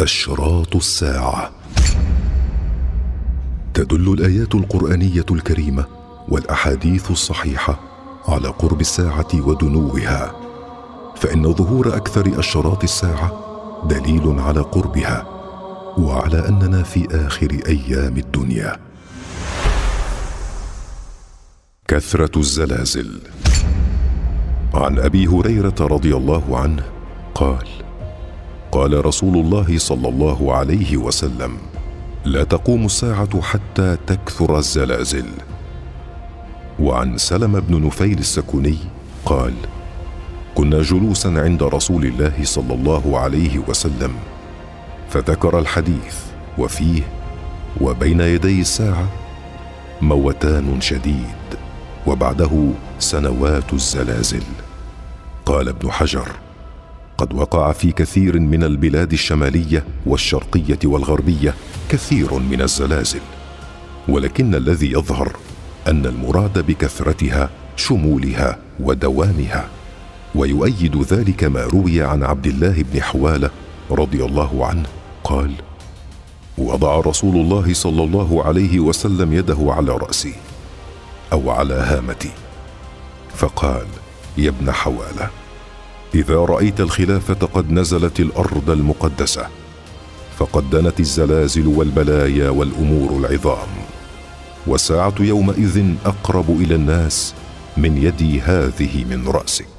أشراط الساعة. تدل الآيات القرآنية الكريمة والأحاديث الصحيحة على قرب الساعة ودنوها. فإن ظهور أكثر أشراط الساعة دليل على قربها وعلى أننا في آخر أيام الدنيا. كثرة الزلازل. عن أبي هريرة رضي الله عنه قال قال رسول الله صلى الله عليه وسلم لا تقوم الساعة حتى تكثر الزلازل. وعن سلم بن نفيل السكوني قال كنا جلوسا عند رسول الله صلى الله عليه وسلم فذكر الحديث وفيه وبين يدي الساعة موتان شديد وبعده سنوات الزلازل. قال ابن حجر قد وقع في كثير من البلاد الشمالية والشرقية والغربية كثير من الزلازل. ولكن الذي يظهر أن المراد بكثرتها شمولها ودوامها. ويؤيد ذلك ما روي عن عبد الله بن حوالة رضي الله عنه. قال وضع رسول الله صلى الله عليه وسلم يده على رأسي أو على هامتي. فقال يا ابن حوالة إذا رأيت الخلافة قد نزلت الأرض المقدسة فقد دنت الزلازل والبلايا والأمور العظام. والساعة يومئذ أقرب إلى الناس من يدي هذه من رأسك.